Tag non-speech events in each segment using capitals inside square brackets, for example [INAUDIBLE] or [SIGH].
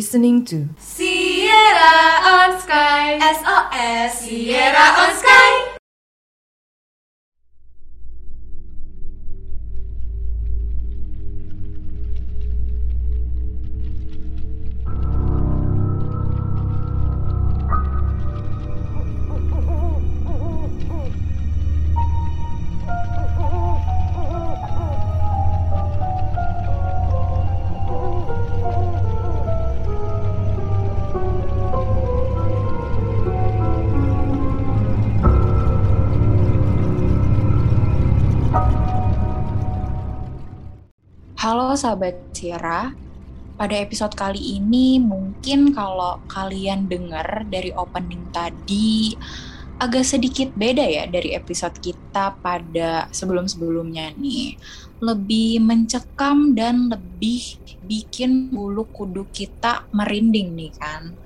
listening to Sierra on Sky. SOS Sierra on Sky sahabat Sierra, pada episode kali ini mungkin kalau kalian dengar dari opening tadi agak sedikit beda ya dari episode kita pada sebelum-sebelumnya nih. Lebih mencekam dan lebih bikin bulu kuduk kita merinding nih kan.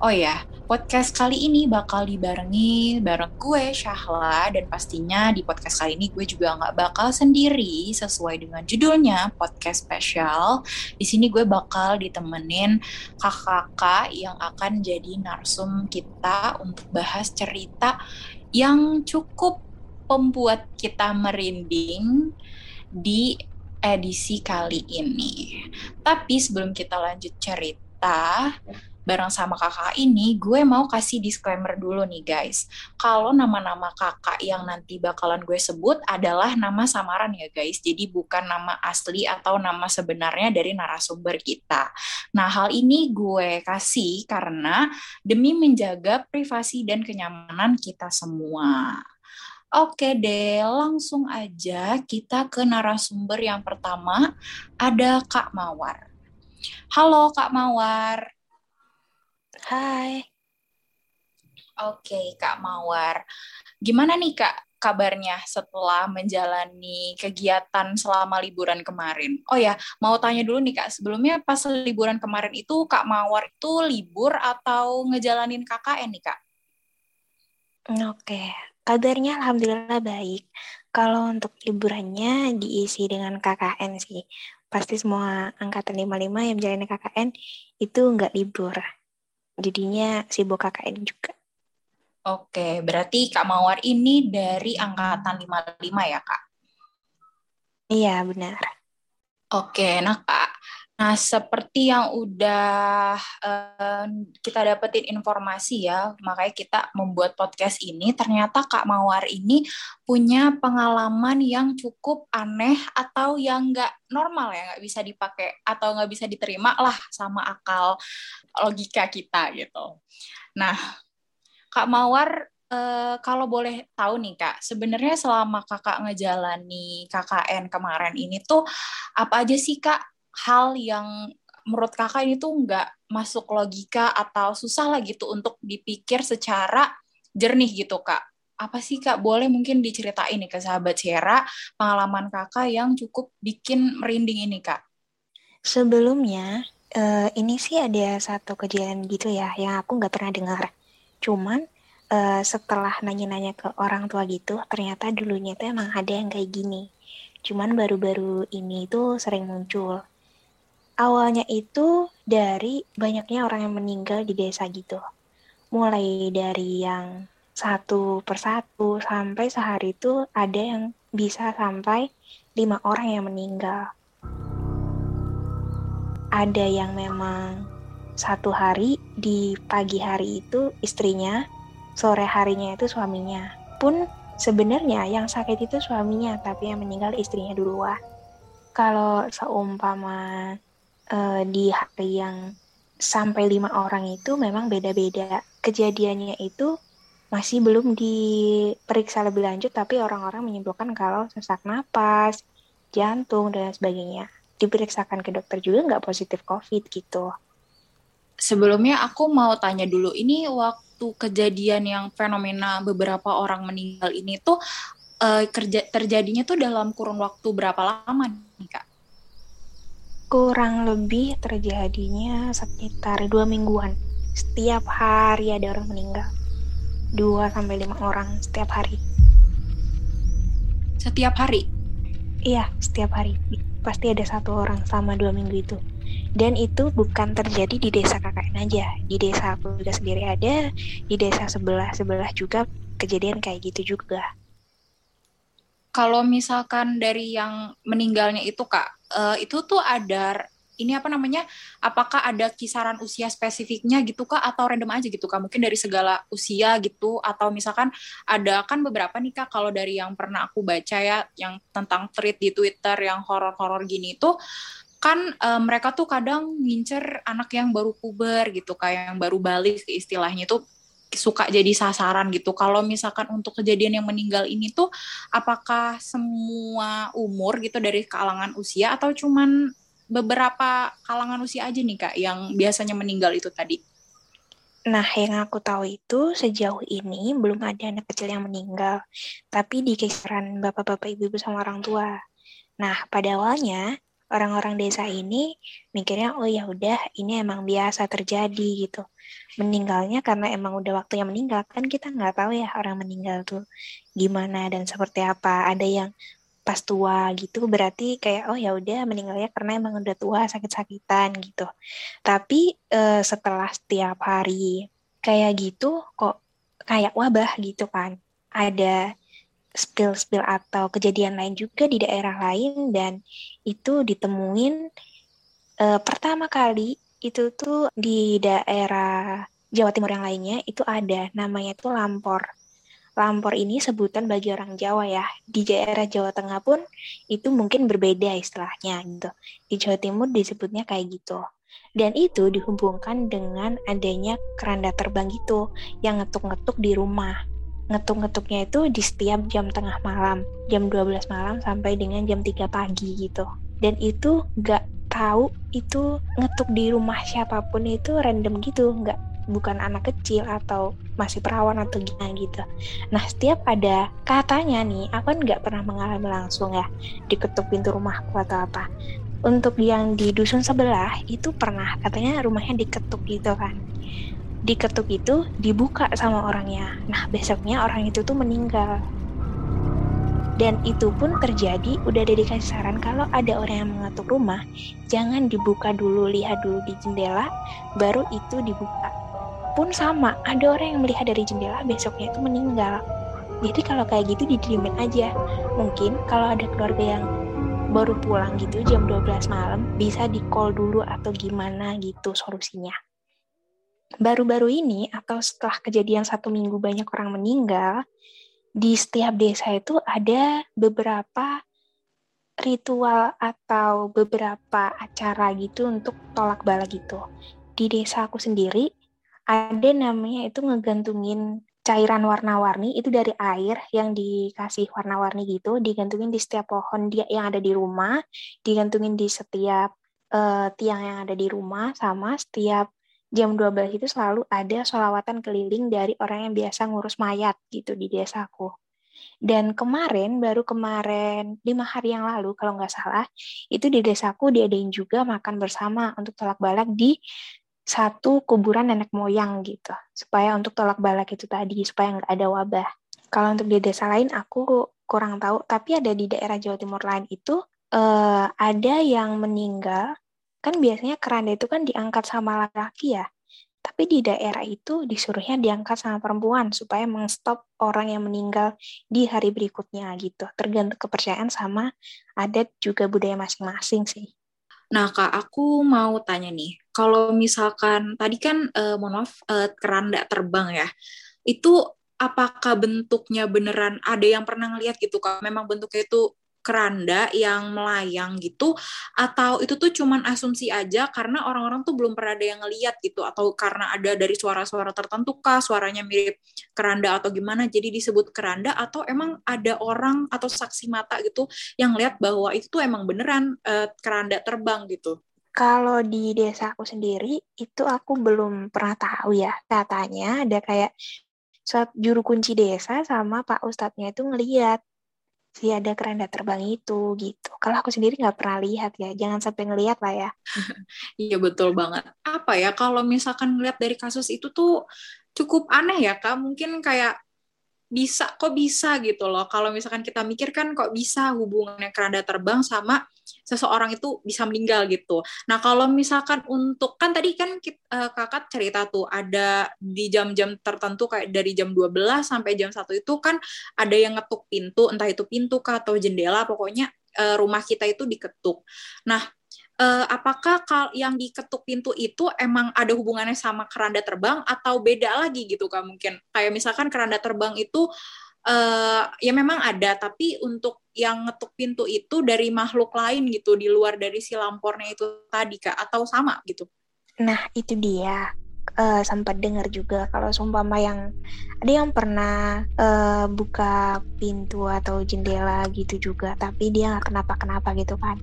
Oh ya, podcast kali ini bakal dibarengi bareng gue Syahla dan pastinya di podcast kali ini gue juga nggak bakal sendiri sesuai dengan judulnya podcast spesial. Di sini gue bakal ditemenin kakak-kakak yang akan jadi narsum kita untuk bahas cerita yang cukup membuat kita merinding di edisi kali ini. Tapi sebelum kita lanjut cerita, bareng sama kakak ini, gue mau kasih disclaimer dulu nih guys. Kalau nama-nama kakak yang nanti bakalan gue sebut adalah nama samaran ya guys. Jadi bukan nama asli atau nama sebenarnya dari narasumber kita. Nah hal ini gue kasih karena demi menjaga privasi dan kenyamanan kita semua. Oke deh, langsung aja kita ke narasumber yang pertama. Ada Kak Mawar. Halo Kak Mawar. Hai. Oke, Kak Mawar. Gimana nih Kak kabarnya setelah menjalani kegiatan selama liburan kemarin? Oh ya, mau tanya dulu nih Kak, sebelumnya pas liburan kemarin itu Kak Mawar itu libur atau ngejalanin KKN nih Kak? Oke, kabarnya alhamdulillah baik. Kalau untuk liburannya diisi dengan KKN sih. Pasti semua angkatan 55 yang menjalani KKN itu nggak libur jadinya sibuk KKN juga. Oke, berarti Kak Mawar ini dari angkatan 55 ya, Kak? Iya, benar. Oke, nah Kak, Nah, seperti yang udah uh, kita dapetin informasi ya, makanya kita membuat podcast ini, ternyata Kak Mawar ini punya pengalaman yang cukup aneh atau yang nggak normal ya, nggak bisa dipakai atau nggak bisa diterima lah sama akal logika kita gitu. Nah, Kak Mawar Uh, kalau boleh tahu nih kak, sebenarnya selama kakak ngejalani KKN kemarin ini tuh apa aja sih kak hal yang menurut kakak ini tuh nggak masuk logika atau susah lah gitu untuk dipikir secara jernih gitu kak. Apa sih kak boleh mungkin diceritain nih ke sahabat Sierra pengalaman kakak yang cukup bikin merinding ini kak? Sebelumnya uh, ini sih ada satu kejadian gitu ya yang aku nggak pernah dengar. Cuman uh, setelah nanya-nanya ke orang tua gitu ternyata dulunya tuh emang ada yang kayak gini. Cuman baru-baru ini tuh sering muncul awalnya itu dari banyaknya orang yang meninggal di desa gitu. Mulai dari yang satu persatu sampai sehari itu ada yang bisa sampai lima orang yang meninggal. Ada yang memang satu hari di pagi hari itu istrinya, sore harinya itu suaminya. Pun sebenarnya yang sakit itu suaminya, tapi yang meninggal istrinya duluan. Kalau seumpama uh, di hari yang sampai lima orang itu memang beda-beda. Kejadiannya itu masih belum diperiksa lebih lanjut, tapi orang-orang menyimpulkan kalau sesak napas, jantung, dan sebagainya. Diperiksakan ke dokter juga nggak positif COVID gitu. Sebelumnya aku mau tanya dulu, ini waktu kejadian yang fenomena beberapa orang meninggal ini tuh uh, kerja terjadinya tuh dalam kurun waktu berapa lama nih kak? Kurang lebih terjadinya sekitar dua mingguan. Setiap hari ada orang meninggal. Dua sampai lima orang setiap hari. Setiap hari? Iya, setiap hari. Pasti ada satu orang sama dua minggu itu. Dan itu bukan terjadi di desa KKN aja, di desa aku juga sendiri ada, di desa sebelah-sebelah juga kejadian kayak gitu juga. Kalau misalkan dari yang meninggalnya itu kak, uh, itu tuh ada ini apa namanya apakah ada kisaran usia spesifiknya gitu kak atau random aja gitu kak mungkin dari segala usia gitu atau misalkan ada kan beberapa nih kak kalau dari yang pernah aku baca ya yang tentang tweet di Twitter yang horor-horor gini itu kan e, mereka tuh kadang ngincer anak yang baru puber gitu kayak yang baru balik istilahnya itu suka jadi sasaran gitu. Kalau misalkan untuk kejadian yang meninggal ini tuh apakah semua umur gitu dari kalangan usia atau cuman beberapa kalangan usia aja nih Kak yang biasanya meninggal itu tadi? Nah, yang aku tahu itu sejauh ini belum ada anak kecil yang meninggal, tapi di kisaran bapak-bapak, ibu-ibu sama orang tua. Nah, pada awalnya orang-orang desa ini mikirnya oh ya udah ini emang biasa terjadi gitu. Meninggalnya karena emang udah waktunya meninggal kan kita nggak tahu ya orang meninggal tuh gimana dan seperti apa. Ada yang pas tua gitu berarti kayak oh ya udah meninggalnya karena emang udah tua sakit-sakitan gitu. Tapi uh, setelah setiap hari kayak gitu kok kayak wabah gitu kan. Ada spill-spill atau kejadian lain juga di daerah lain dan itu ditemuin uh, pertama kali itu tuh di daerah Jawa Timur yang lainnya itu ada namanya tuh Lampor. Lampor ini sebutan bagi orang Jawa ya. Di daerah Jawa Tengah pun itu mungkin berbeda istilahnya gitu. Di Jawa Timur disebutnya kayak gitu. Dan itu dihubungkan dengan adanya keranda terbang gitu yang ngetuk-ngetuk di rumah. Ngetuk-ngetuknya itu di setiap jam tengah malam, jam 12 malam sampai dengan jam 3 pagi gitu. Dan itu gak tahu itu ngetuk di rumah siapa pun itu random gitu, nggak bukan anak kecil atau masih perawan atau gimana gitu. Nah setiap ada katanya nih, aku kan nggak pernah mengalami langsung ya diketuk pintu rumahku atau apa. Untuk yang di dusun sebelah itu pernah katanya rumahnya diketuk gitu kan. Diketuk itu dibuka sama orangnya. Nah besoknya orang itu tuh meninggal. Dan itu pun terjadi udah ada dikasih saran kalau ada orang yang mengetuk rumah jangan dibuka dulu lihat dulu di jendela baru itu dibuka. Pun sama ada orang yang melihat dari jendela besoknya itu meninggal. Jadi kalau kayak gitu didiemin aja. Mungkin kalau ada keluarga yang baru pulang gitu jam 12 malam bisa di call dulu atau gimana gitu solusinya baru-baru ini atau setelah kejadian satu minggu banyak orang meninggal di setiap desa itu ada beberapa ritual atau beberapa acara gitu untuk tolak bala gitu. Di desa aku sendiri ada namanya itu ngegantungin cairan warna-warni itu dari air yang dikasih warna-warni gitu digantungin di setiap pohon dia yang ada di rumah digantungin di setiap uh, tiang yang ada di rumah sama setiap jam 12 itu selalu ada sholawatan keliling dari orang yang biasa ngurus mayat gitu di desaku dan kemarin baru kemarin lima hari yang lalu kalau nggak salah itu di desaku diadain juga makan bersama untuk tolak balak di satu kuburan nenek moyang gitu. Supaya untuk tolak balak itu tadi supaya nggak ada wabah. Kalau untuk di desa lain aku kurang tahu. Tapi ada di daerah Jawa Timur lain itu uh, ada yang meninggal kan biasanya keranda itu kan diangkat sama laki-laki ya. Tapi di daerah itu disuruhnya diangkat sama perempuan supaya mengstop orang yang meninggal di hari berikutnya gitu. Tergantung kepercayaan sama adat juga budaya masing-masing sih. Nah, Kak, aku mau tanya nih, kalau misalkan tadi kan, uh, mohon maaf, uh, keranda terbang ya, itu apakah bentuknya beneran? Ada yang pernah ngelihat gitu, Kak? Memang bentuknya itu keranda yang melayang gitu atau itu tuh cuman asumsi aja karena orang-orang tuh belum pernah ada yang ngeliat gitu atau karena ada dari suara-suara tertentu kah suaranya mirip keranda atau gimana jadi disebut keranda atau emang ada orang atau saksi mata gitu yang lihat bahwa itu tuh emang beneran uh, keranda terbang gitu? Kalau di desa aku sendiri itu aku belum pernah tahu ya. Katanya ada kayak saat juru kunci desa sama pak ustadznya itu ngeliat si ada keranda terbang itu gitu. Kalau aku sendiri nggak pernah lihat ya, jangan sampai ngelihat lah ya. [LAUGHS] Iya betul banget. Apa ya kalau misalkan ngelihat dari kasus itu tuh cukup aneh ya kak. Mungkin kayak bisa kok bisa gitu loh kalau misalkan kita mikir kan kok bisa hubungannya keranda terbang sama seseorang itu bisa meninggal gitu. Nah kalau misalkan untuk kan tadi kan kita, uh, eh, kakak cerita tuh ada di jam-jam tertentu kayak dari jam 12 sampai jam satu itu kan ada yang ngetuk pintu entah itu pintu kah atau jendela pokoknya uh, rumah kita itu diketuk. Nah uh, apakah kal yang diketuk pintu itu emang ada hubungannya sama keranda terbang atau beda lagi gitu kak mungkin? Kayak misalkan keranda terbang itu uh, ya memang ada tapi untuk yang ngetuk pintu itu dari makhluk lain gitu di luar dari si lampornya itu tadi kak atau sama gitu? Nah itu dia. Uh, sempat dengar juga kalau sumpama yang ada yang pernah uh, buka pintu atau jendela gitu juga tapi dia nggak kenapa-kenapa gitu kan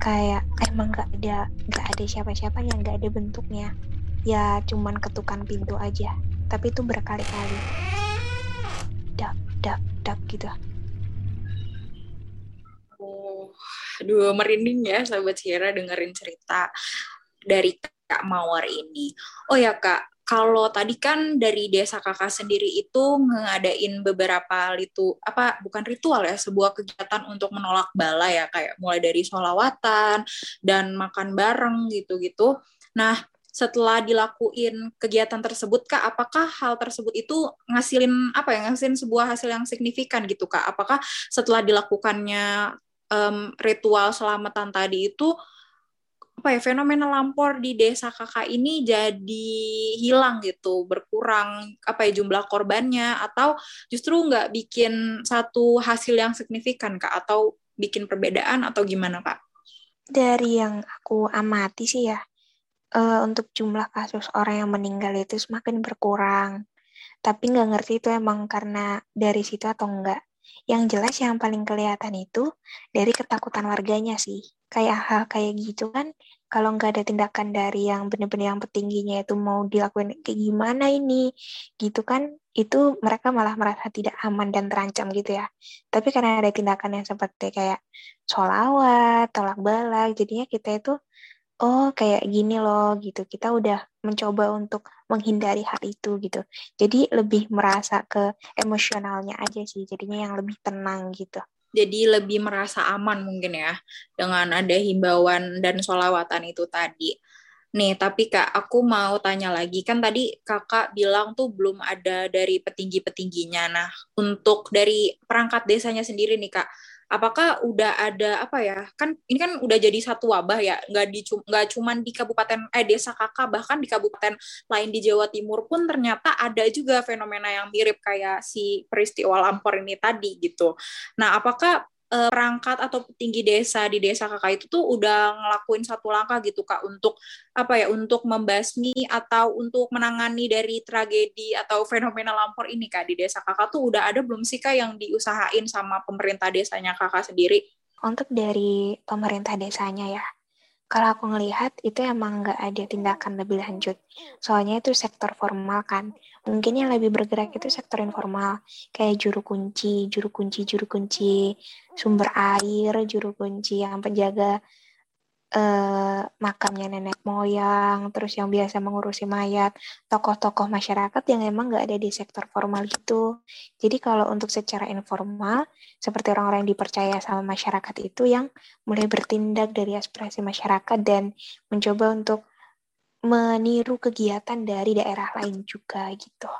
kayak emang nggak ada nggak ada siapa-siapanya nggak ada bentuknya. Ya cuman ketukan pintu aja. Tapi itu berkali-kali. Dak dak dak gitu. Oh aduh merinding ya sahabat Sierra dengerin cerita dari Kak Mawar ini. Oh ya Kak kalau tadi kan dari desa kakak sendiri itu ngadain beberapa itu apa bukan ritual ya sebuah kegiatan untuk menolak bala ya kayak mulai dari sholawatan dan makan bareng gitu-gitu. Nah setelah dilakuin kegiatan tersebut kak apakah hal tersebut itu ngasilin apa ya ngasilin sebuah hasil yang signifikan gitu kak apakah setelah dilakukannya um, ritual selamatan tadi itu apa ya fenomena lampor di desa kakak ini jadi hilang gitu berkurang apa ya jumlah korbannya atau justru nggak bikin satu hasil yang signifikan kak atau bikin perbedaan atau gimana kak? Dari yang aku amati sih ya uh, untuk jumlah kasus orang yang meninggal itu semakin berkurang tapi nggak ngerti itu emang karena dari situ atau enggak. Yang jelas yang paling kelihatan itu dari ketakutan warganya sih. Kayak hal kayak gitu kan kalau nggak ada tindakan dari yang benar-benar yang petingginya itu mau dilakuin kayak gimana ini gitu kan itu mereka malah merasa tidak aman dan terancam gitu ya. Tapi karena ada tindakan yang seperti kayak sholawat tolak balak jadinya kita itu oh kayak gini loh gitu. Kita udah mencoba untuk menghindari hal itu gitu. Jadi lebih merasa ke emosionalnya aja sih jadinya yang lebih tenang gitu jadi lebih merasa aman mungkin ya dengan ada himbauan dan sholawatan itu tadi. Nih, tapi Kak, aku mau tanya lagi. Kan tadi Kakak bilang tuh belum ada dari petinggi-petingginya. Nah, untuk dari perangkat desanya sendiri nih Kak, apakah udah ada apa ya kan ini kan udah jadi satu wabah ya nggak di nggak cuman di kabupaten eh desa kakak bahkan di kabupaten lain di Jawa Timur pun ternyata ada juga fenomena yang mirip kayak si peristiwa lampor ini tadi gitu. Nah apakah uh, perangkat atau petinggi desa di desa kakak itu tuh udah ngelakuin satu langkah gitu kak untuk apa ya untuk membasmi atau untuk menangani dari tragedi atau fenomena lampor ini kak di desa kakak tuh udah ada belum sih kak yang diusahain sama pemerintah desanya kakak sendiri? Untuk dari pemerintah desanya ya, kalau aku ngelihat itu emang nggak ada tindakan lebih lanjut. Soalnya itu sektor formal kan. Mungkin yang lebih bergerak itu sektor informal. Kayak juru kunci, juru kunci, juru kunci, sumber air, juru kunci yang penjaga eh, makamnya nenek moyang, terus yang biasa mengurusi mayat, tokoh-tokoh masyarakat yang emang nggak ada di sektor formal gitu. Jadi kalau untuk secara informal, seperti orang-orang yang dipercaya sama masyarakat itu yang mulai bertindak dari aspirasi masyarakat dan mencoba untuk meniru kegiatan dari daerah lain juga gitu.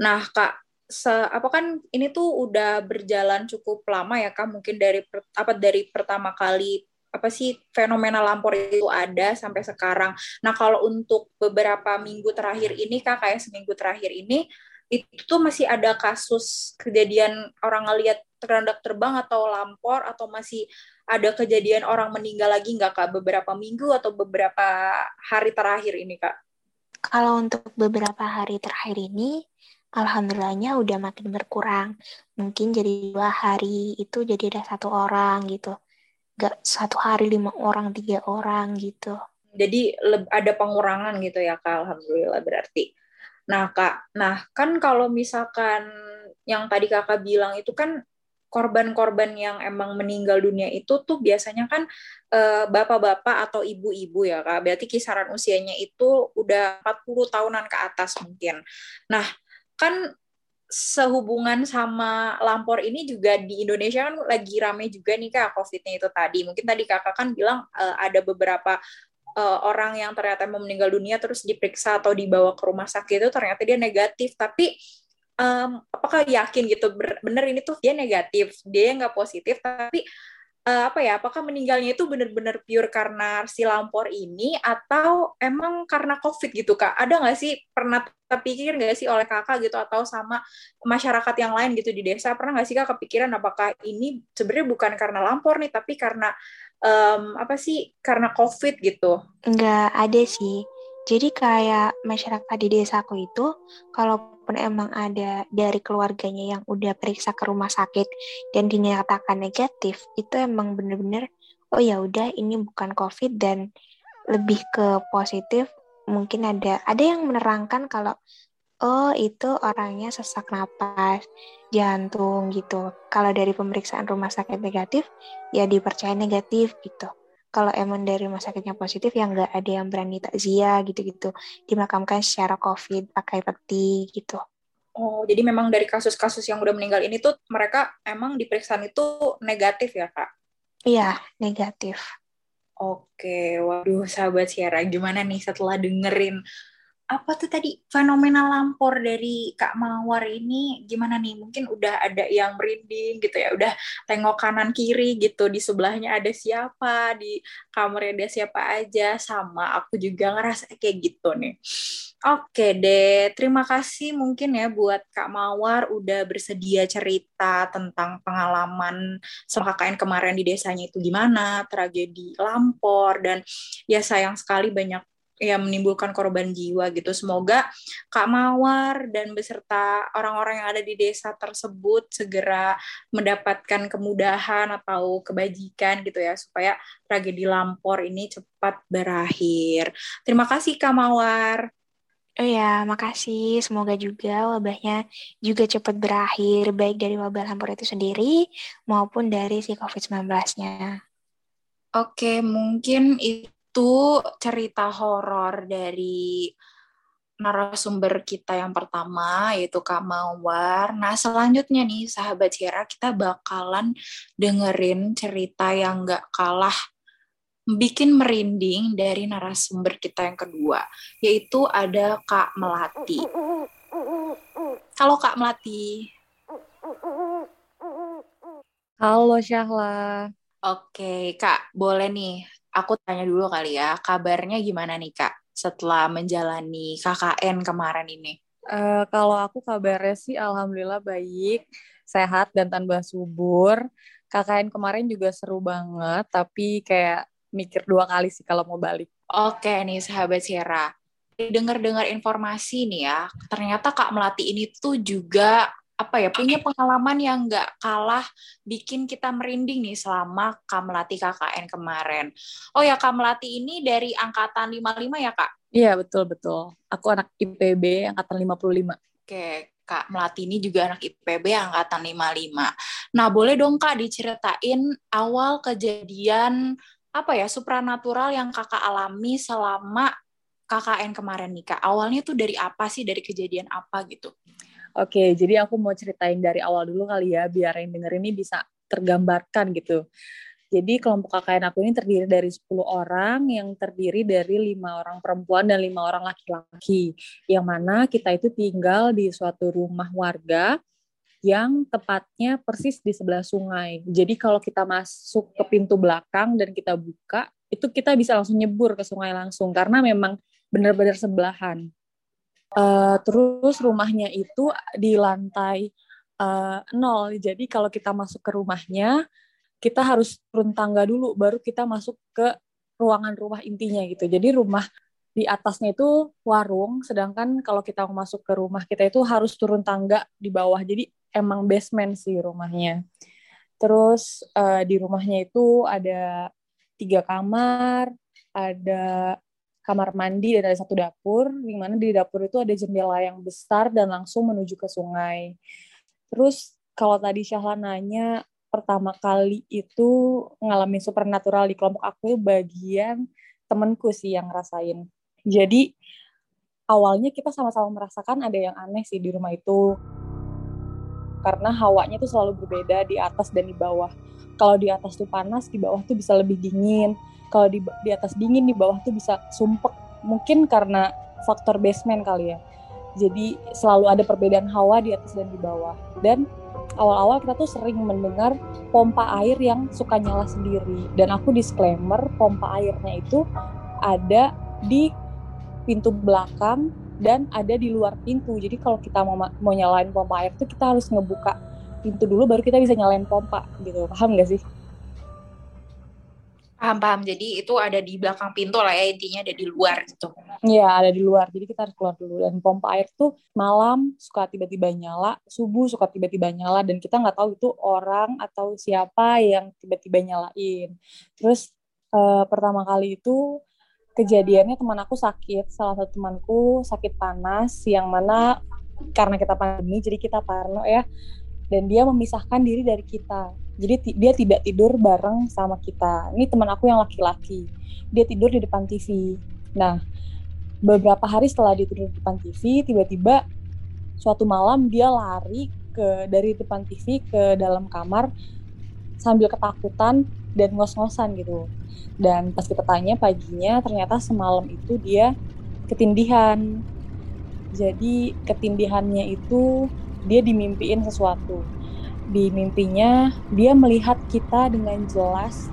Nah, Kak, se apa kan ini tuh udah berjalan cukup lama ya Kak, mungkin dari per, apa dari pertama kali apa sih fenomena lampor itu ada sampai sekarang. Nah, kalau untuk beberapa minggu terakhir ini Kak, kayak seminggu terakhir ini itu tuh masih ada kasus kejadian orang ngelihat terhendak terbang atau lampor atau masih ada kejadian orang meninggal lagi nggak kak beberapa minggu atau beberapa hari terakhir ini kak? Kalau untuk beberapa hari terakhir ini, alhamdulillahnya udah makin berkurang. Mungkin jadi dua hari itu jadi ada satu orang gitu gak satu hari lima orang tiga orang gitu. Jadi ada pengurangan gitu ya kak alhamdulillah berarti. Nah kak nah kan kalau misalkan yang tadi kakak bilang itu kan korban-korban yang emang meninggal dunia itu tuh biasanya kan bapak bapak-bapak atau ibu-ibu ya kak. Berarti kisaran usianya itu udah 40 tahunan ke atas mungkin. Nah kan sehubungan sama lampor ini juga di Indonesia kan lagi rame juga nih kak COVID-nya itu tadi. Mungkin tadi kakak kan bilang uh, ada beberapa uh, orang yang ternyata mau meninggal dunia terus diperiksa atau dibawa ke rumah sakit itu ternyata dia negatif. Tapi um, apakah yakin gitu bener ini tuh dia negatif, dia nggak positif, tapi uh, apa ya apakah meninggalnya itu benar-benar pure karena si lampor ini atau emang karena covid gitu kak? Ada nggak sih pernah terpikir nggak sih oleh kakak gitu atau sama masyarakat yang lain gitu di desa? Pernah nggak sih kak kepikiran apakah ini sebenarnya bukan karena lampor nih tapi karena um, apa sih karena covid gitu? Nggak ada sih jadi kayak masyarakat di desaku itu kalau walaupun emang ada dari keluarganya yang udah periksa ke rumah sakit dan dinyatakan negatif, itu emang bener-bener oh ya udah ini bukan COVID dan lebih ke positif. Mungkin ada ada yang menerangkan kalau oh itu orangnya sesak napas, jantung gitu. Kalau dari pemeriksaan rumah sakit negatif, ya dipercaya negatif gitu kalau emang dari rumah sakitnya positif ya nggak ada yang berani takziah gitu-gitu. Dimakamkan secara covid pakai peti gitu. Oh jadi memang dari kasus-kasus yang udah meninggal ini tuh mereka emang diperiksaan itu negatif ya kak? Iya negatif. Oke, waduh sahabat Sierra, gimana nih setelah dengerin apa tuh tadi fenomena lampor dari Kak Mawar ini gimana nih? Mungkin udah ada yang merinding gitu ya, udah tengok kanan kiri gitu di sebelahnya ada siapa, di kamarnya ada siapa aja, sama aku juga ngerasa kayak gitu nih. Oke deh, terima kasih mungkin ya buat Kak Mawar udah bersedia cerita tentang pengalaman sama KKN kemarin di desanya itu gimana, tragedi lampor, dan ya sayang sekali banyak ya menimbulkan korban jiwa gitu. Semoga Kak Mawar dan beserta orang-orang yang ada di desa tersebut segera mendapatkan kemudahan atau kebajikan gitu ya supaya tragedi Lampor ini cepat berakhir. Terima kasih Kak Mawar. Oh ya, makasih. Semoga juga wabahnya juga cepat berakhir, baik dari wabah lampor itu sendiri maupun dari si COVID-19-nya. Oke, mungkin itu itu cerita horor dari narasumber kita yang pertama yaitu Kak Mawar. Nah selanjutnya nih sahabat Sierra kita bakalan dengerin cerita yang gak kalah bikin merinding dari narasumber kita yang kedua yaitu ada Kak Melati. Halo Kak Melati. Halo Syahla. Oke Kak boleh nih aku tanya dulu kali ya, kabarnya gimana nih Kak setelah menjalani KKN kemarin ini? Uh, kalau aku kabarnya sih alhamdulillah baik, sehat dan tanpa subur. KKN kemarin juga seru banget, tapi kayak mikir dua kali sih kalau mau balik. Oke nih sahabat Sierra, dengar-dengar informasi nih ya, ternyata Kak Melati ini tuh juga apa ya punya pengalaman yang nggak kalah bikin kita merinding nih selama Kamlati KKN kemarin. Oh ya Kamlati ini dari angkatan 55 ya Kak? Iya betul betul. Aku anak IPB angkatan 55. Oke, Kak Melati ini juga anak IPB angkatan 55. Nah, boleh dong Kak diceritain awal kejadian apa ya supranatural yang Kakak alami selama KKN kemarin nih Kak. Awalnya tuh dari apa sih? Dari kejadian apa gitu? Oke, jadi aku mau ceritain dari awal dulu kali ya, biar yang denger ini bisa tergambarkan gitu. Jadi kelompok KKN aku ini terdiri dari 10 orang yang terdiri dari lima orang perempuan dan lima orang laki-laki. Yang mana kita itu tinggal di suatu rumah warga yang tepatnya persis di sebelah sungai. Jadi kalau kita masuk ke pintu belakang dan kita buka, itu kita bisa langsung nyebur ke sungai langsung karena memang benar-benar sebelahan. Uh, terus rumahnya itu di lantai uh, nol. Jadi kalau kita masuk ke rumahnya, kita harus turun tangga dulu, baru kita masuk ke ruangan rumah intinya gitu. Jadi rumah di atasnya itu warung, sedangkan kalau kita mau masuk ke rumah kita itu harus turun tangga di bawah. Jadi emang basement sih rumahnya. Terus uh, di rumahnya itu ada tiga kamar, ada kamar mandi dan ada satu dapur, di mana di dapur itu ada jendela yang besar dan langsung menuju ke sungai. Terus kalau tadi Syahla nanya, pertama kali itu ngalamin supernatural di kelompok aku bagian temenku sih yang ngerasain. Jadi awalnya kita sama-sama merasakan ada yang aneh sih di rumah itu. karena hawanya tuh selalu berbeda di atas dan di bawah. Kalau di atas tuh panas, di bawah tuh bisa lebih dingin. Kalau di di atas dingin, di bawah tuh bisa sumpek. Mungkin karena faktor basement kali ya. Jadi selalu ada perbedaan hawa di atas dan di bawah. Dan awal-awal kita tuh sering mendengar pompa air yang suka nyala sendiri. Dan aku disclaimer, pompa airnya itu ada di pintu belakang dan ada di luar pintu. Jadi kalau kita mau mau nyalain pompa air itu kita harus ngebuka pintu dulu baru kita bisa nyalain pompa gitu. Paham gak sih? Paham paham. Jadi itu ada di belakang pintu lah ya intinya ada di luar gitu. Iya ada di luar. Jadi kita harus keluar dulu dan pompa air tuh malam suka tiba-tiba nyala, subuh suka tiba-tiba nyala dan kita nggak tahu itu orang atau siapa yang tiba-tiba nyalain. Terus uh, pertama kali itu kejadiannya teman aku sakit salah satu temanku sakit panas yang mana karena kita pandemi jadi kita parno ya dan dia memisahkan diri dari kita jadi dia tidak tidur bareng sama kita. Ini teman aku yang laki-laki. Dia tidur di depan TV nah beberapa hari setelah dia tidur di depan TV tiba-tiba suatu malam dia lari ke dari depan TV ke dalam kamar sambil ketakutan dan ngos-ngosan gitu. Dan pas kita tanya paginya ternyata semalam itu dia ketindihan. Jadi ketindihannya itu dia dimimpiin sesuatu di mimpinya dia melihat kita dengan jelas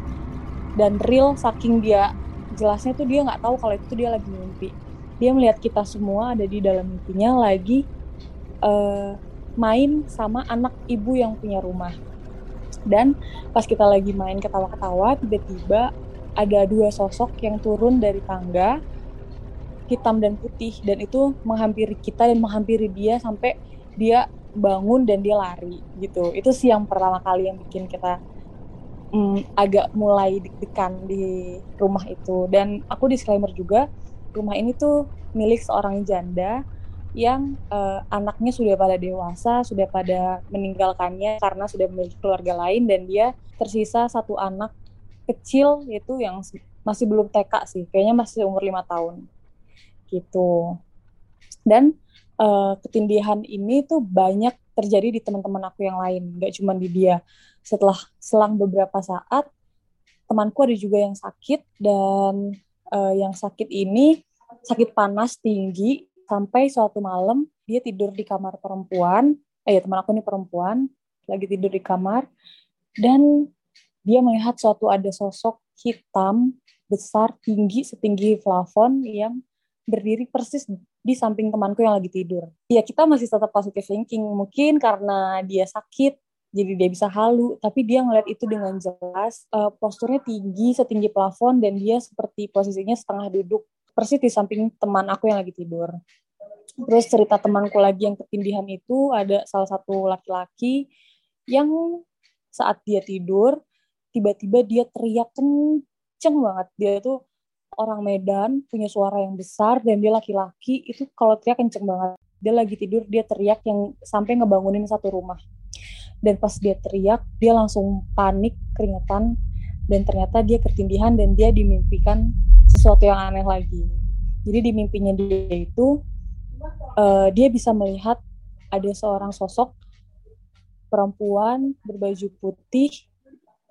dan real saking dia jelasnya tuh dia nggak tahu kalau itu dia lagi mimpi. Dia melihat kita semua ada di dalam mimpinya lagi uh, main sama anak ibu yang punya rumah. Dan pas kita lagi main ketawa-ketawa tiba-tiba ada dua sosok yang turun dari tangga hitam dan putih. Dan itu menghampiri kita dan menghampiri dia sampai dia bangun dan dia lari gitu itu sih yang pertama kali yang bikin kita mm, agak mulai deg-degan di rumah itu dan aku disclaimer juga rumah ini tuh milik seorang janda yang uh, anaknya sudah pada dewasa, sudah pada meninggalkannya karena sudah memiliki keluarga lain dan dia tersisa satu anak kecil itu yang masih belum TK sih, kayaknya masih umur lima tahun gitu. Dan uh, ketindihan ini tuh banyak terjadi di teman-teman aku yang lain, nggak cuma di dia. Setelah selang beberapa saat, temanku ada juga yang sakit dan uh, yang sakit ini sakit panas tinggi sampai suatu malam dia tidur di kamar perempuan. Eh ya teman aku ini perempuan lagi tidur di kamar dan dia melihat suatu ada sosok hitam besar tinggi setinggi plafon yang berdiri persis di samping temanku yang lagi tidur. Ya kita masih tetap positive thinking mungkin karena dia sakit jadi dia bisa halu tapi dia ngeliat itu dengan jelas uh, posturnya tinggi setinggi plafon dan dia seperti posisinya setengah duduk persis di samping teman aku yang lagi tidur. Terus cerita temanku lagi yang ketindihan itu ada salah satu laki-laki yang saat dia tidur tiba-tiba dia teriak kenceng banget dia tuh orang Medan punya suara yang besar dan dia laki-laki itu kalau teriak kenceng banget. Dia lagi tidur dia teriak yang sampai ngebangunin satu rumah. Dan pas dia teriak dia langsung panik keringetan dan ternyata dia ketindihan dan dia dimimpikan sesuatu yang aneh lagi. Jadi di mimpinya dia itu uh, dia bisa melihat ada seorang sosok perempuan berbaju putih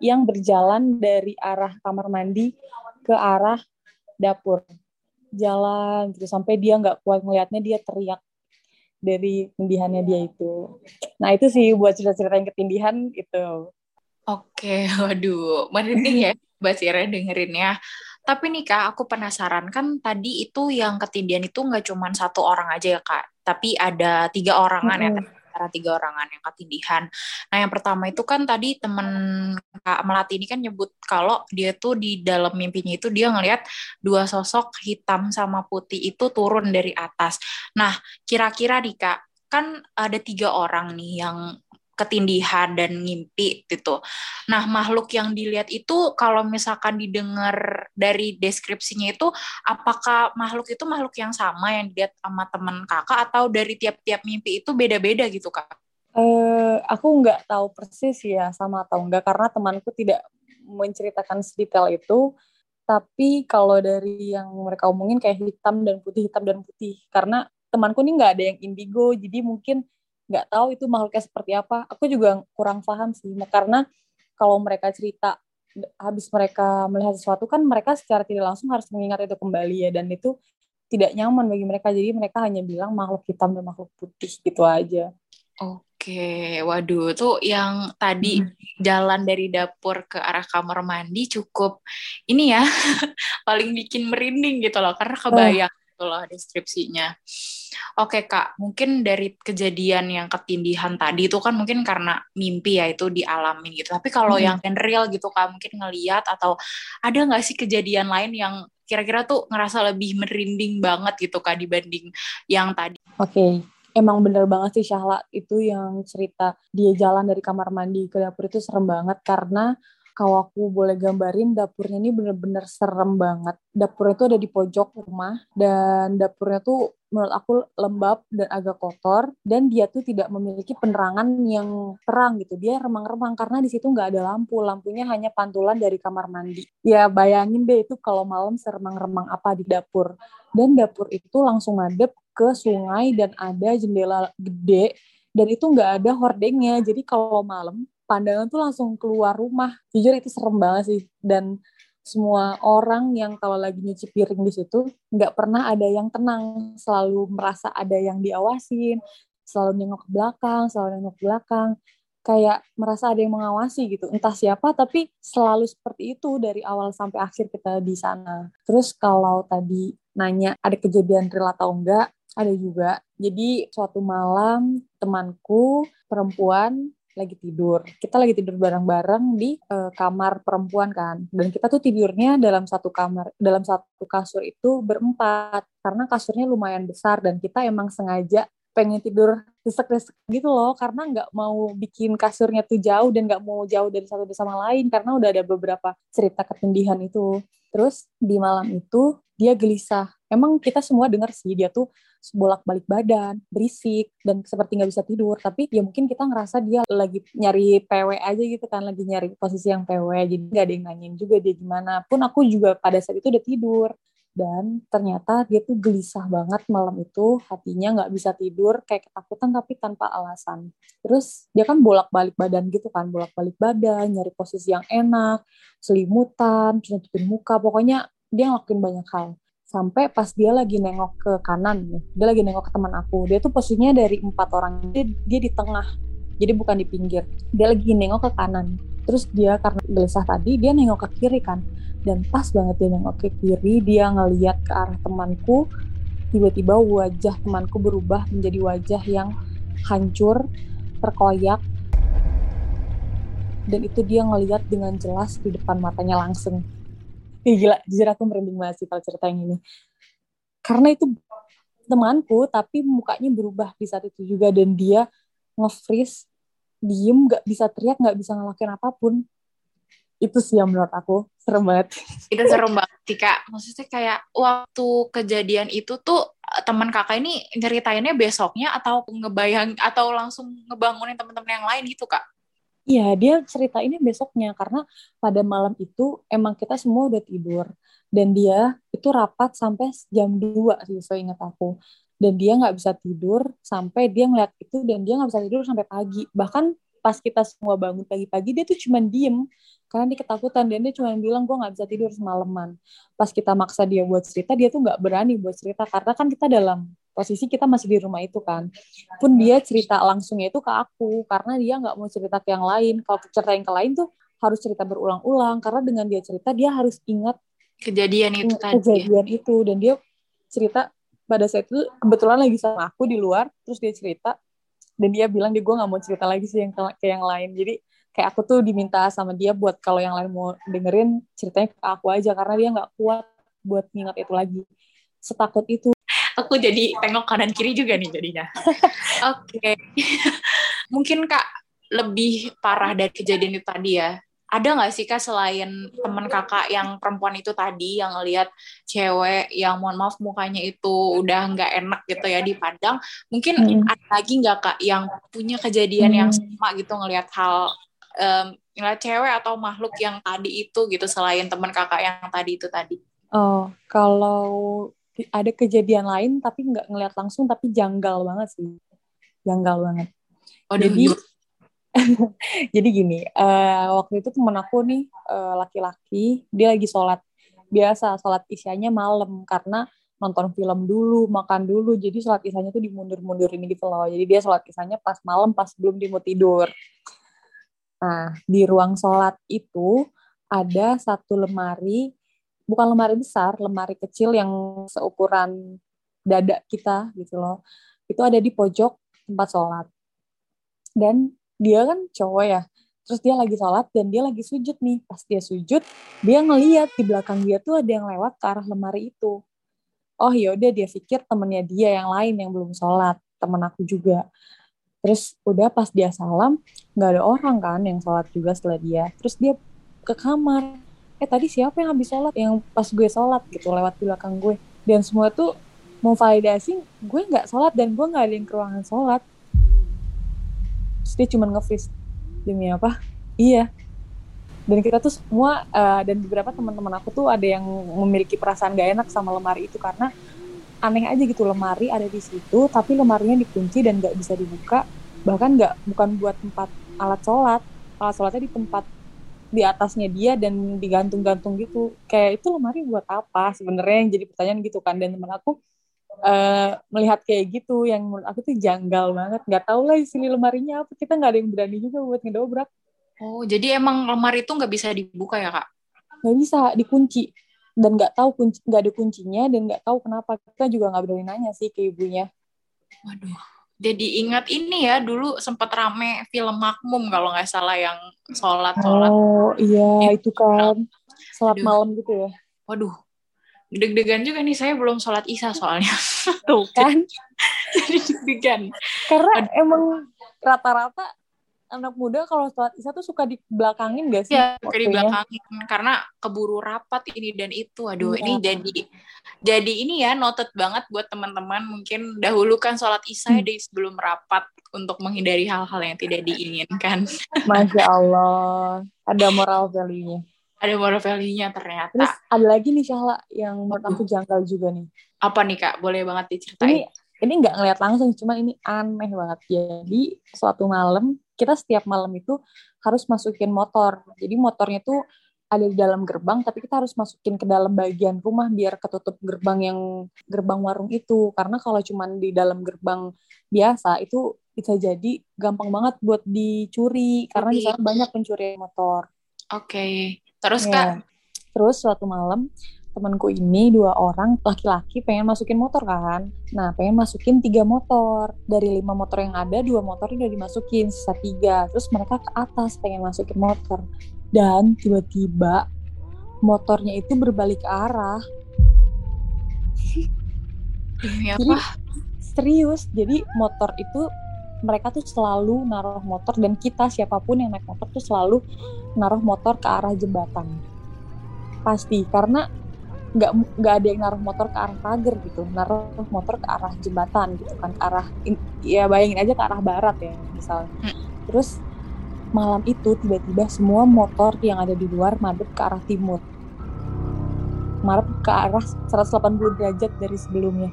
yang berjalan dari arah kamar mandi ke arah dapur jalan gitu. Sampai dia nggak kuat melihatnya dia teriak dari tindihannya dia itu. Nah itu sih buat cerita-cerita yang ketindihan itu oke [LAUGHS] waduh merinding ya Mbak Sira dengerinnya. Tapi nih kak aku penasaran. Kan tadi itu yang ketindihan itu nggak cuma satu orang aja ya kak. Tapi ada tiga orangan mm -hmm. ya antara tiga orangan yang ketindihan. Nah yang pertama itu kan tadi temen Kak Melati ini kan nyebut kalau dia tuh di dalam mimpinya itu dia ngelihat dua sosok hitam sama putih itu turun dari atas. Nah kira-kira nih Kak, kan ada tiga orang nih yang ketindihan dan ngimpi gitu. Nah, makhluk yang dilihat itu kalau misalkan didengar dari deskripsinya itu apakah makhluk itu makhluk yang sama yang dilihat sama teman kakak atau dari tiap-tiap mimpi itu beda-beda gitu kak? Uh, aku nggak tahu persis ya sama atau enggak karena temanku tidak menceritakan sedetail itu. Tapi kalau dari yang mereka omongin kayak hitam dan putih, hitam dan putih. Karena temanku ini nggak ada yang indigo, jadi mungkin nggak tahu itu makhluknya seperti apa. Aku juga kurang paham sih karena kalau mereka cerita habis mereka melihat sesuatu kan mereka secara tidak langsung harus mengingat itu kembali ya. Dan itu tidak nyaman bagi mereka. Jadi mereka hanya bilang makhluk hitam dan makhluk putih gitu aja. Oke, waduh, tuh yang tadi hmm. jalan dari dapur ke arah kamar mandi cukup ini ya, [LAUGHS] paling bikin merinding gitu loh, karena kebayang oh. Gitu loh deskripsinya. Oke kak, mungkin dari kejadian yang ketindihan tadi itu kan mungkin karena mimpi ya itu dialamin gitu. Tapi kalau hmm. yang real gitu kak, mungkin ngeliat atau ada nggak sih kejadian lain yang kira-kira tuh ngerasa lebih merinding banget gitu kak dibanding yang tadi? Oke, okay emang bener banget sih Syahla itu yang cerita dia jalan dari kamar mandi ke dapur itu serem banget karena kalau aku boleh gambarin dapurnya ini bener-bener serem banget. Dapurnya itu ada di pojok rumah dan dapurnya tuh menurut aku lembab dan agak kotor dan dia tuh tidak memiliki penerangan yang terang gitu. Dia remang-remang karena di situ nggak ada lampu. Lampunya hanya pantulan dari kamar mandi. Ya bayangin deh itu kalau malam seremang-remang apa di dapur. Dan dapur itu langsung ngadep ke sungai dan ada jendela gede dan itu nggak ada hordengnya jadi kalau malam pandangan tuh langsung keluar rumah. Jujur itu serem banget sih. Dan semua orang yang kalau lagi nyuci piring di situ nggak pernah ada yang tenang. Selalu merasa ada yang diawasin selalu nengok ke belakang selalu nengok ke belakang. Kayak merasa ada yang mengawasi gitu. Entah siapa tapi selalu seperti itu dari awal sampai akhir kita di sana. Terus kalau tadi nanya ada kejadian real atau enggak? Ada juga. Jadi suatu malam temanku perempuan lagi tidur. Kita lagi tidur bareng-bareng di uh, kamar perempuan kan. Dan kita tuh tidurnya dalam satu kamar, dalam satu kasur itu berempat. Karena kasurnya lumayan besar dan kita emang sengaja pengen tidur desek-desek gitu loh karena nggak mau bikin kasurnya tuh jauh dan nggak mau jauh dari satu sama lain karena udah ada beberapa cerita ketindihan itu terus di malam itu dia gelisah emang kita semua dengar sih dia tuh bolak-balik badan, berisik, dan seperti nggak bisa tidur. Tapi ya mungkin kita ngerasa dia lagi nyari PW aja gitu kan, lagi nyari posisi yang PW. Jadi nggak ada yang nanyain juga dia gimana. Pun aku juga pada saat itu udah tidur. Dan ternyata dia tuh gelisah banget malam itu, hatinya nggak bisa tidur, kayak ketakutan tapi tanpa alasan. Terus dia kan bolak-balik badan gitu kan, bolak-balik badan, nyari posisi yang enak, selimutan, terus nutupin muka, pokoknya dia ngelakuin banyak hal sampai pas dia lagi nengok ke kanan dia lagi nengok ke teman aku dia tuh posisinya dari empat orang dia, dia di tengah jadi bukan di pinggir. Dia lagi nengok ke kanan. Terus dia karena gelisah tadi dia nengok ke kiri kan. Dan pas banget dia nengok ke kiri dia ngeliat ke arah temanku. Tiba-tiba wajah temanku berubah menjadi wajah yang hancur terkoyak. Dan itu dia ngeliat dengan jelas di depan matanya langsung. Ih, gila, jujur aku merinding banget sih kalau cerita yang ini. Karena itu temanku, tapi mukanya berubah di saat itu juga. Dan dia nge-freeze, diem, gak bisa teriak, gak bisa ngelakuin apa pun. Itu sih yang menurut aku serem banget. [LAUGHS] Itu serem banget sih, Kak. Maksudnya kayak waktu kejadian itu tuh teman kakak ini nyeritainnya besoknya atau ngebayang atau langsung ngebangunin teman-teman yang lain gitu, Kak? Iya, dia cerita ini besoknya karena pada malam itu emang kita semua udah tidur dan dia itu rapat sampai jam 2 sih saya ingat aku. Dan dia nggak bisa tidur sampai dia ngeliat itu dan dia nggak bisa tidur sampai pagi. Bahkan pas kita semua bangun pagi-pagi dia tuh cuma diem. Karena dia ketakutan dan dia cuma bilang gue nggak bisa tidur semalaman. Pas kita maksa dia buat cerita dia tuh nggak berani buat cerita. Karena kan kita dalam posisi kita masih di rumah itu kan. Pun dia cerita langsungnya itu ke aku. Karena dia nggak mau cerita ke yang lain. Kalau cerita yang ke lain tuh harus cerita berulang-ulang. Karena dengan dia cerita dia harus ingat kejadian itu tadi kejadian itu. Dan dia cerita pada saat itu kebetulan lagi sama aku di luar terus dia cerita dan dia bilang dia gue nggak mau cerita lagi sih yang ke, ke yang lain jadi kayak aku tuh diminta sama dia buat kalau yang lain mau dengerin ceritanya ke aku aja karena dia nggak kuat buat ngingat itu lagi setakut itu aku jadi tengok kanan kiri juga nih jadinya. [LAUGHS] Oke. [LAUGHS] Mungkin Kak lebih parah dari kejadian itu tadi ya. Ada nggak sih Kak selain teman kakak yang perempuan itu tadi yang ngelihat cewek yang mohon maaf mukanya itu udah nggak enak gitu ya dipandang, mungkin hmm. ada lagi nggak Kak yang punya kejadian hmm. yang sama gitu ngelihat hal um, ngelihat cewek atau makhluk yang tadi itu gitu selain teman kakak yang tadi itu tadi? Oh, kalau ada kejadian lain tapi nggak ngeliat langsung tapi janggal banget sih janggal banget Waduh, Jadi? [LAUGHS] jadi gini, eh, waktu itu temen aku nih eh, laki-laki, dia lagi sholat biasa, sholat isyanya malam karena nonton film dulu, makan dulu, jadi sholat isyanya tuh dimundur-mundurin gitu loh. Jadi dia sholat isyanya pas malam, pas belum dia mau tidur. Nah, di ruang sholat itu ada satu lemari, bukan lemari besar, lemari kecil yang seukuran dada kita gitu loh. Itu ada di pojok tempat sholat. Dan dia kan cowok ya, terus dia lagi sholat dan dia lagi sujud nih. Pas dia sujud, dia ngeliat di belakang dia tuh ada yang lewat ke arah lemari itu. Oh yaudah dia pikir temennya dia yang lain yang belum sholat, temen aku juga. Terus udah pas dia salam, nggak ada orang kan yang sholat juga setelah dia. Terus dia ke kamar. Eh tadi siapa yang habis sholat? Yang pas gue sholat gitu lewat di belakang gue. Dan semua tuh mau validasi gue nggak sholat dan gue nggak ada yang ke ruangan sholat. Terus dia cuma nge-freeze. Demi apa? Iya. Dan kita tuh semua, eh, dan beberapa teman-teman aku tuh ada yang memiliki perasaan gak enak sama lemari itu karena aneh aja gitu lemari ada di situ tapi lemarinya dikunci dan nggak bisa dibuka bahkan nggak bukan buat tempat alat sholat alat sholatnya di tempat di atasnya dia dan digantung-gantung gitu kayak itu lemari buat apa sebenarnya yang jadi pertanyaan gitu kan dan teman aku eh, melihat kayak gitu yang menurut aku tuh janggal banget. Nggak tahu lah isi lemarinya apa. Kita nggak ada yang berani juga buat ngedobrak Oh, jadi emang lemari itu nggak bisa dibuka ya, Kak? nggak bisa dikunci. Dan nggak tahu kunci nggak ada kuncinya dan nggak tahu kenapa. Kita juga nggak berani nanya sih ke ibunya. Waduh. Jadi ingat ini ya, dulu sempat rame film Makmum kalau nggak salah yang sholat-sholat. Oh iya. itu kan. Sholat Aduh. malam gitu ya. Waduh, deg-degan juga nih, saya belum sholat isya soalnya. [LAUGHS] Tuh kan jadi deg-degan. karena emang rata-rata anak muda kalau sholat isya tuh suka di belakangin gak sih Ya, kayak di belakangin. Karena keburu rapat ini dan itu. Aduh, Iya. ini jadi jadi ini ya noted banget buat teman-teman mungkin dahulukan sholat isya Hmm. di sebelum rapat untuk menghindari hal-hal yang tidak diinginkan. Masya Allah ada moral value-nya Ada moral value-nya ternyata. terus ada lagi nih Syahla yang menurut aku janggal juga nih Apa nih Kak? Boleh banget ini diceritain. ini nggak ngeliat langsung cuma ini aneh banget jadi suatu malam kita setiap malam itu harus masukin motor jadi motornya tuh ada di dalam gerbang tapi kita harus masukin ke dalam bagian rumah biar ketutup gerbang yang gerbang warung itu karena kalau cuman di dalam gerbang biasa itu bisa jadi gampang banget buat dicuri karena di sana banyak pencurian motor Oke. Terus Ya. Kak, Terus suatu malam temanku ini dua orang laki-laki pengen masukin motor kan. Nah pengen masukin tiga motor. Dari lima motor yang ada dua motor udah dimasukin sisa tiga. Terus mereka ke atas pengen masukin motor. Dan tiba-tiba motornya itu berbalik arah. demi Jadi apa? serius. Jadi motor itu mereka tuh selalu naruh motor dan kita siapa pun yang naik motor tuh selalu naruh motor ke arah jembatan. Pasti karena nggak nggak ada yang naruh motor ke arah pagar gitu, naruh motor ke arah jembatan gitu kan, ke arah ya bayangin aja ke arah barat ya misalnya. Terus malam itu tiba-tiba semua motor yang ada di luar madep ke arah timur. Madep ke arah 180 derajat dari sebelumnya.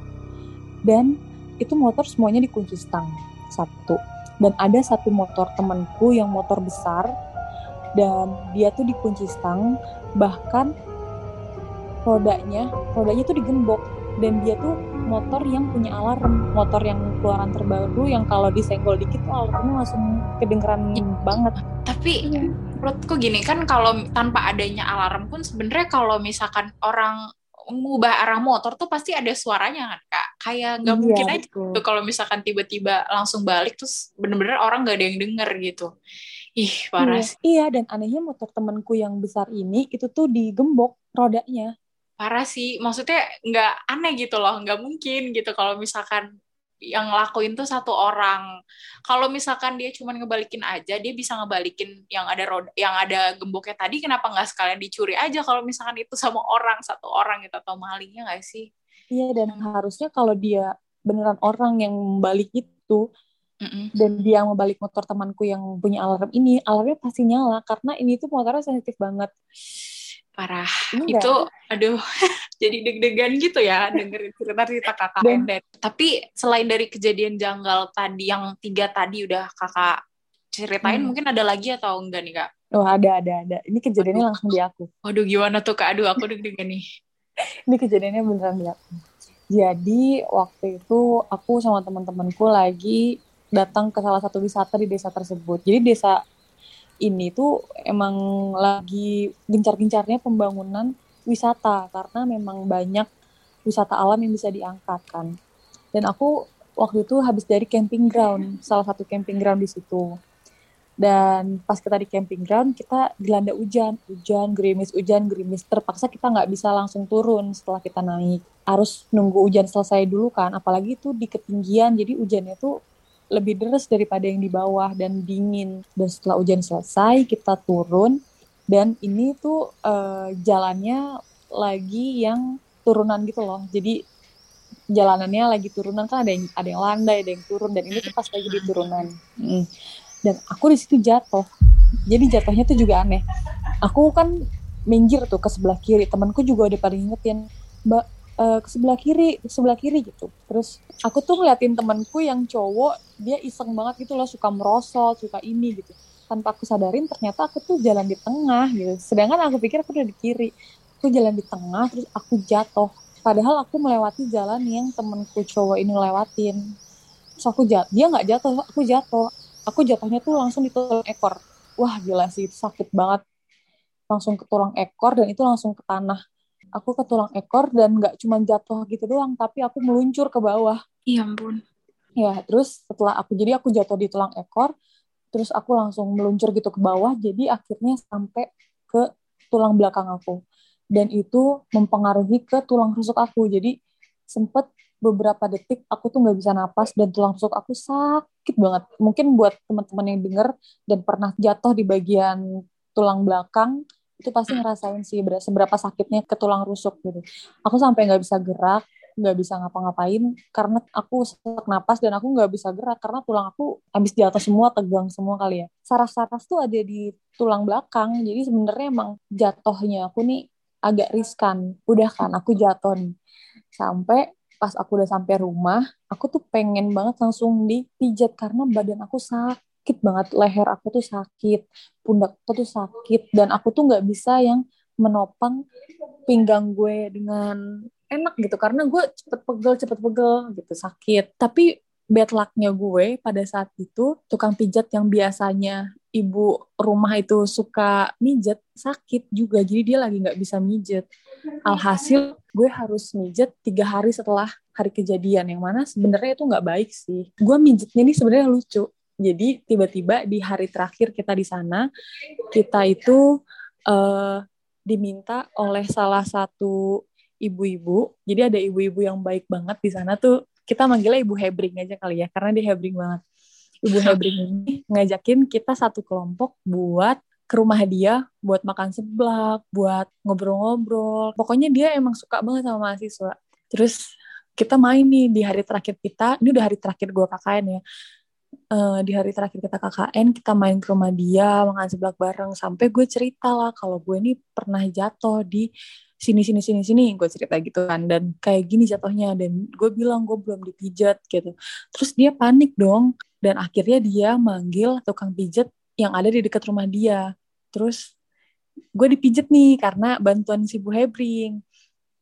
Dan itu motor semuanya dikunci stang satu. Dan ada satu motor temanku yang motor besar dan dia tuh dikunci stang bahkan rodanya rodanya tuh digembok dan dia tuh motor yang punya alarm motor yang keluaran terbaru yang kalau disenggol dikit tuh alarmnya langsung kedengeran banget. Tapi menurutku gini kan kalau tanpa adanya alarm pun sebenarnya kalau misalkan orang mengubah arah motor tuh pasti ada suaranya kan kak? Kayak nggak Iya, mungkin aja tuh kalau misalkan tiba-tiba langsung balik terus bener-bener orang nggak ada yang denger gitu. Ih parah Iya, sih. Iya dan anehnya motor temanku yang besar ini itu tuh digembok rodanya. Parah sih. Maksudnya nggak aneh gitu loh. Nggak mungkin gitu kalau misalkan yang ngelakuin tuh satu orang. Kalau misalkan dia cuma ngebalikin aja dia bisa ngebalikin yang ada roda yang ada gemboknya tadi kenapa nggak sekalian dicuri aja kalau misalkan itu sama orang satu orang gitu atau malingnya nggak sih? Iya dan harusnya kalau dia beneran orang yang balik itu Mm-mm. dan dia mau balik motor temanku yang punya alarm ini alarmnya pasti nyala karena ini tuh motornya sensitif banget Parah. Ini itu aduh [LAUGHS] jadi deg-degan gitu ya dengerin cerita-cerita KKN. Dan- Dan, tapi selain dari kejadian janggal tadi yang tiga tadi udah kakak ceritain Hmm. mungkin ada lagi atau enggak nih kak? Oh ada ada ada. Ini kejadiannya langsung di aku. Waduh gimana tuh kak? Aduh aku deg-degan nih. [LAUGHS] Ini kejadiannya beneran di aku. Jadi waktu itu aku sama teman-temanku lagi datang ke salah satu wisata di desa tersebut. Jadi desa ini tuh emang lagi gencar-gencarnya pembangunan wisata karena memang banyak wisata alam yang bisa diangkat kan. Dan aku waktu itu habis dari camping ground, salah satu camping ground di situ. Dan pas kita di camping ground, kita dilanda hujan, hujan, gerimis, hujan, gerimis. Terpaksa kita nggak bisa langsung turun setelah kita naik. Harus nunggu hujan selesai dulu kan, apalagi itu di ketinggian, jadi hujannya tuh lebih deras daripada yang di bawah dan dingin. Dan setelah hujan selesai, kita turun, dan ini tuh eh, jalannya lagi yang turunan gitu loh. Jadi jalanannya lagi turunan kan ada yang ada yang landai, ada yang turun dan ini tuh pas lagi di turunan. Mm. Dan aku di situ jatuh. Jadi jatuhnya tuh juga aneh. Aku kan minggir tuh ke sebelah kiri. Temanku juga udah paling ingetin, Mbak eh, ke sebelah kiri, ke sebelah kiri gitu. Terus aku tuh ngeliatin temanku yang cowok, dia iseng banget gitu loh, suka merosot, suka ini gitu. Tanpa aku sadarin ternyata aku tuh jalan di tengah gitu. Sedangkan aku pikir aku udah di kiri. Aku jalan di tengah, terus aku jatuh. Padahal aku melewati jalan yang temenku cowok ini lewatin. Terus aku jatuh, dia nggak jatuh, aku jatuh. Aku jatuhnya tuh langsung di tulang ekor. Wah gila sih, sakit banget. Langsung ke tulang ekor dan itu langsung ke tanah. Aku ke tulang ekor dan nggak cuma jatuh gitu doang, tapi aku meluncur ke bawah. Iya ampun. Ya, terus setelah aku jadi aku jatuh di tulang ekor, terus aku langsung meluncur gitu ke bawah, jadi akhirnya sampai ke tulang belakang aku. Dan itu mempengaruhi ke tulang rusuk aku. Jadi sempet beberapa detik aku tuh nggak bisa napas dan tulang rusuk aku sakit banget. Mungkin buat teman-teman yang denger dan pernah jatuh di bagian tulang belakang itu pasti ngerasain sih ber- seberapa sakitnya ke tulang rusuk gitu. Aku sampai nggak bisa gerak, nggak bisa ngapa-ngapain karena aku sesak napas dan aku nggak bisa gerak karena tulang aku habis jatuh semua tegang semua kali ya. Saraf-saraf tuh ada di tulang belakang jadi sebenarnya emang jatuhnya aku nih agak riskan. Udah kan aku jatuh nih. Sampai pas aku udah sampai rumah aku tuh pengen banget langsung dipijat karena badan aku sakit banget leher aku tuh sakit pundak aku tuh sakit dan aku tuh nggak bisa yang menopang pinggang gue dengan enak gitu karena gue cepet pegel cepet pegel gitu sakit. Tapi bad lucknya gue pada saat itu tukang pijat yang biasanya ibu rumah itu suka mijet sakit juga jadi dia lagi nggak bisa mijet. Alhasil gue harus mijet tiga hari setelah hari kejadian yang mana sebenarnya itu nggak baik sih. Gue mijetnya ini sebenarnya lucu jadi tiba-tiba di hari terakhir kita di sana kita itu eh, diminta oleh salah satu ibu-ibu. Jadi ada ibu-ibu yang baik banget di sana tuh. Kita manggilnya Ibu Hebring aja kali ya, karena dia Hebring banget. Ibu Hebring ini ngajakin kita satu kelompok buat ke rumah dia, buat makan seblak, buat ngobrol-ngobrol. Pokoknya dia emang suka banget sama mahasiswa. Terus kita main nih di hari terakhir kita, ini udah hari terakhir gue KKN ya. Eh, di hari terakhir kita KKN, kita main ke rumah dia, makan seblak bareng. Sampai gue cerita lah kalau gue ini pernah jatuh di sini sini sini sini gue cerita gitu kan. Dan kayak gini jatuhnya dan gue bilang gue belum dipijat gitu. Terus dia panik dong dan akhirnya dia manggil tukang pijat yang ada di dekat rumah dia. Terus gue dipijat nih karena bantuan si Bu Hebring.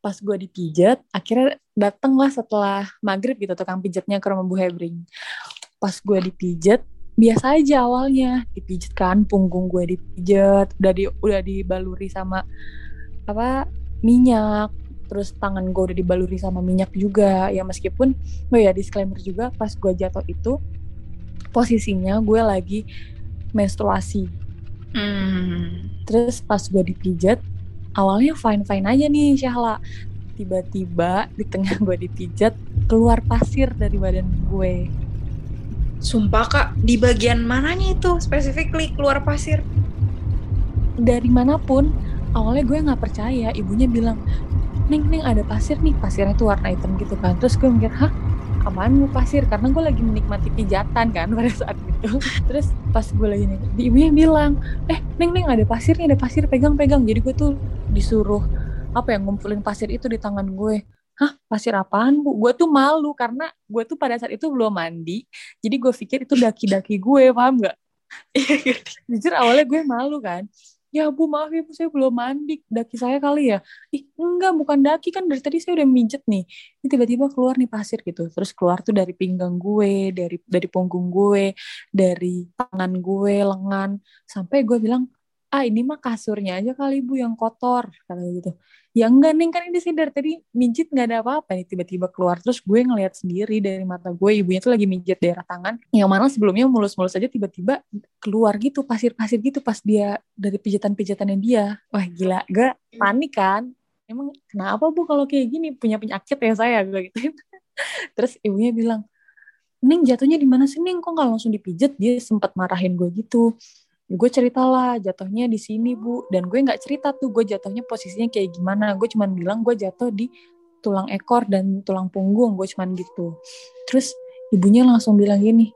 Pas gue dipijat akhirnya datanglah setelah maghrib gitu tukang pijatnya ke rumah Bu Hebring pas gue dipijat biasa aja awalnya. Dipijat kan punggung gue dipijat udah di udah dibaluri sama apa minyak. Terus tangan gue udah dibaluri sama minyak juga. Ya meskipun oh ya disclaimer juga pas gue jatuh itu posisinya gue lagi menstruasi. Hmm. terus pas gue dipijat awalnya fine fine aja nih Syahla. Tiba-tiba di tengah gue dipijat keluar pasir dari badan gue Sumpah kak, di bagian mananya itu specifically keluar pasir? dari mana pun awalnya gue nggak percaya ibunya bilang neng neng ada pasir nih. Pasirnya tuh warna hitam gitu kan. Terus gue mikir hah apaan mau pasir? Karena gue lagi menikmati pijatan kan [LAUGHS] pada saat itu. Terus pas gue lagi nih ibunya bilang eh neng neng ada pasir nih ada pasir pegang pegang. Jadi gue tuh disuruh apa ya ngumpulin pasir itu di tangan gue hah pasir apaan bu? Gue tuh malu karena gue tuh pada saat itu belum mandi jadi gue pikir itu daki-daki gue paham nggak? [LAUGHS] Jujur awalnya gue malu kan. Ya bu maaf ya bu saya belum mandi. Daki saya kali ya? Ih enggak bukan daki. Kan dari tadi saya udah mijet nih. Ini tiba-tiba keluar nih pasir gitu. Terus keluar tuh dari pinggang gue dari dari punggung gue dari tangan gue lengan. Sampai gue bilang ah ini mah kasurnya aja kali bu yang kotor kata gitu. Ya enggak neng kan ini sih dari tadi mijit nggak ada apa-apa. Nih tiba-tiba keluar terus gue ngeliat sendiri dari mata gue ibunya tuh lagi mijit daerah tangan. Yang mana sebelumnya mulus-mulus aja tiba-tiba keluar gitu pasir-pasir gitu pas dia dari pijitan-pijitannya dia. Wah gila. Gue panik kan? Emang kenapa bu kalau kayak gini? Punya penyakit ya saya gue gitu. [LAUGHS] Terus ibunya bilang Neng jatuhnya di mana sih Neng? Kok nggak langsung dipijat dia sempat marahin gue gitu gue cerita lah jatuhnya di sini bu. Dan gue nggak cerita tuh gue jatuhnya posisinya kayak gimana. Gue cuma bilang gue jatuh di tulang ekor dan tulang punggung gue cuman gitu. Terus ibunya langsung bilang gini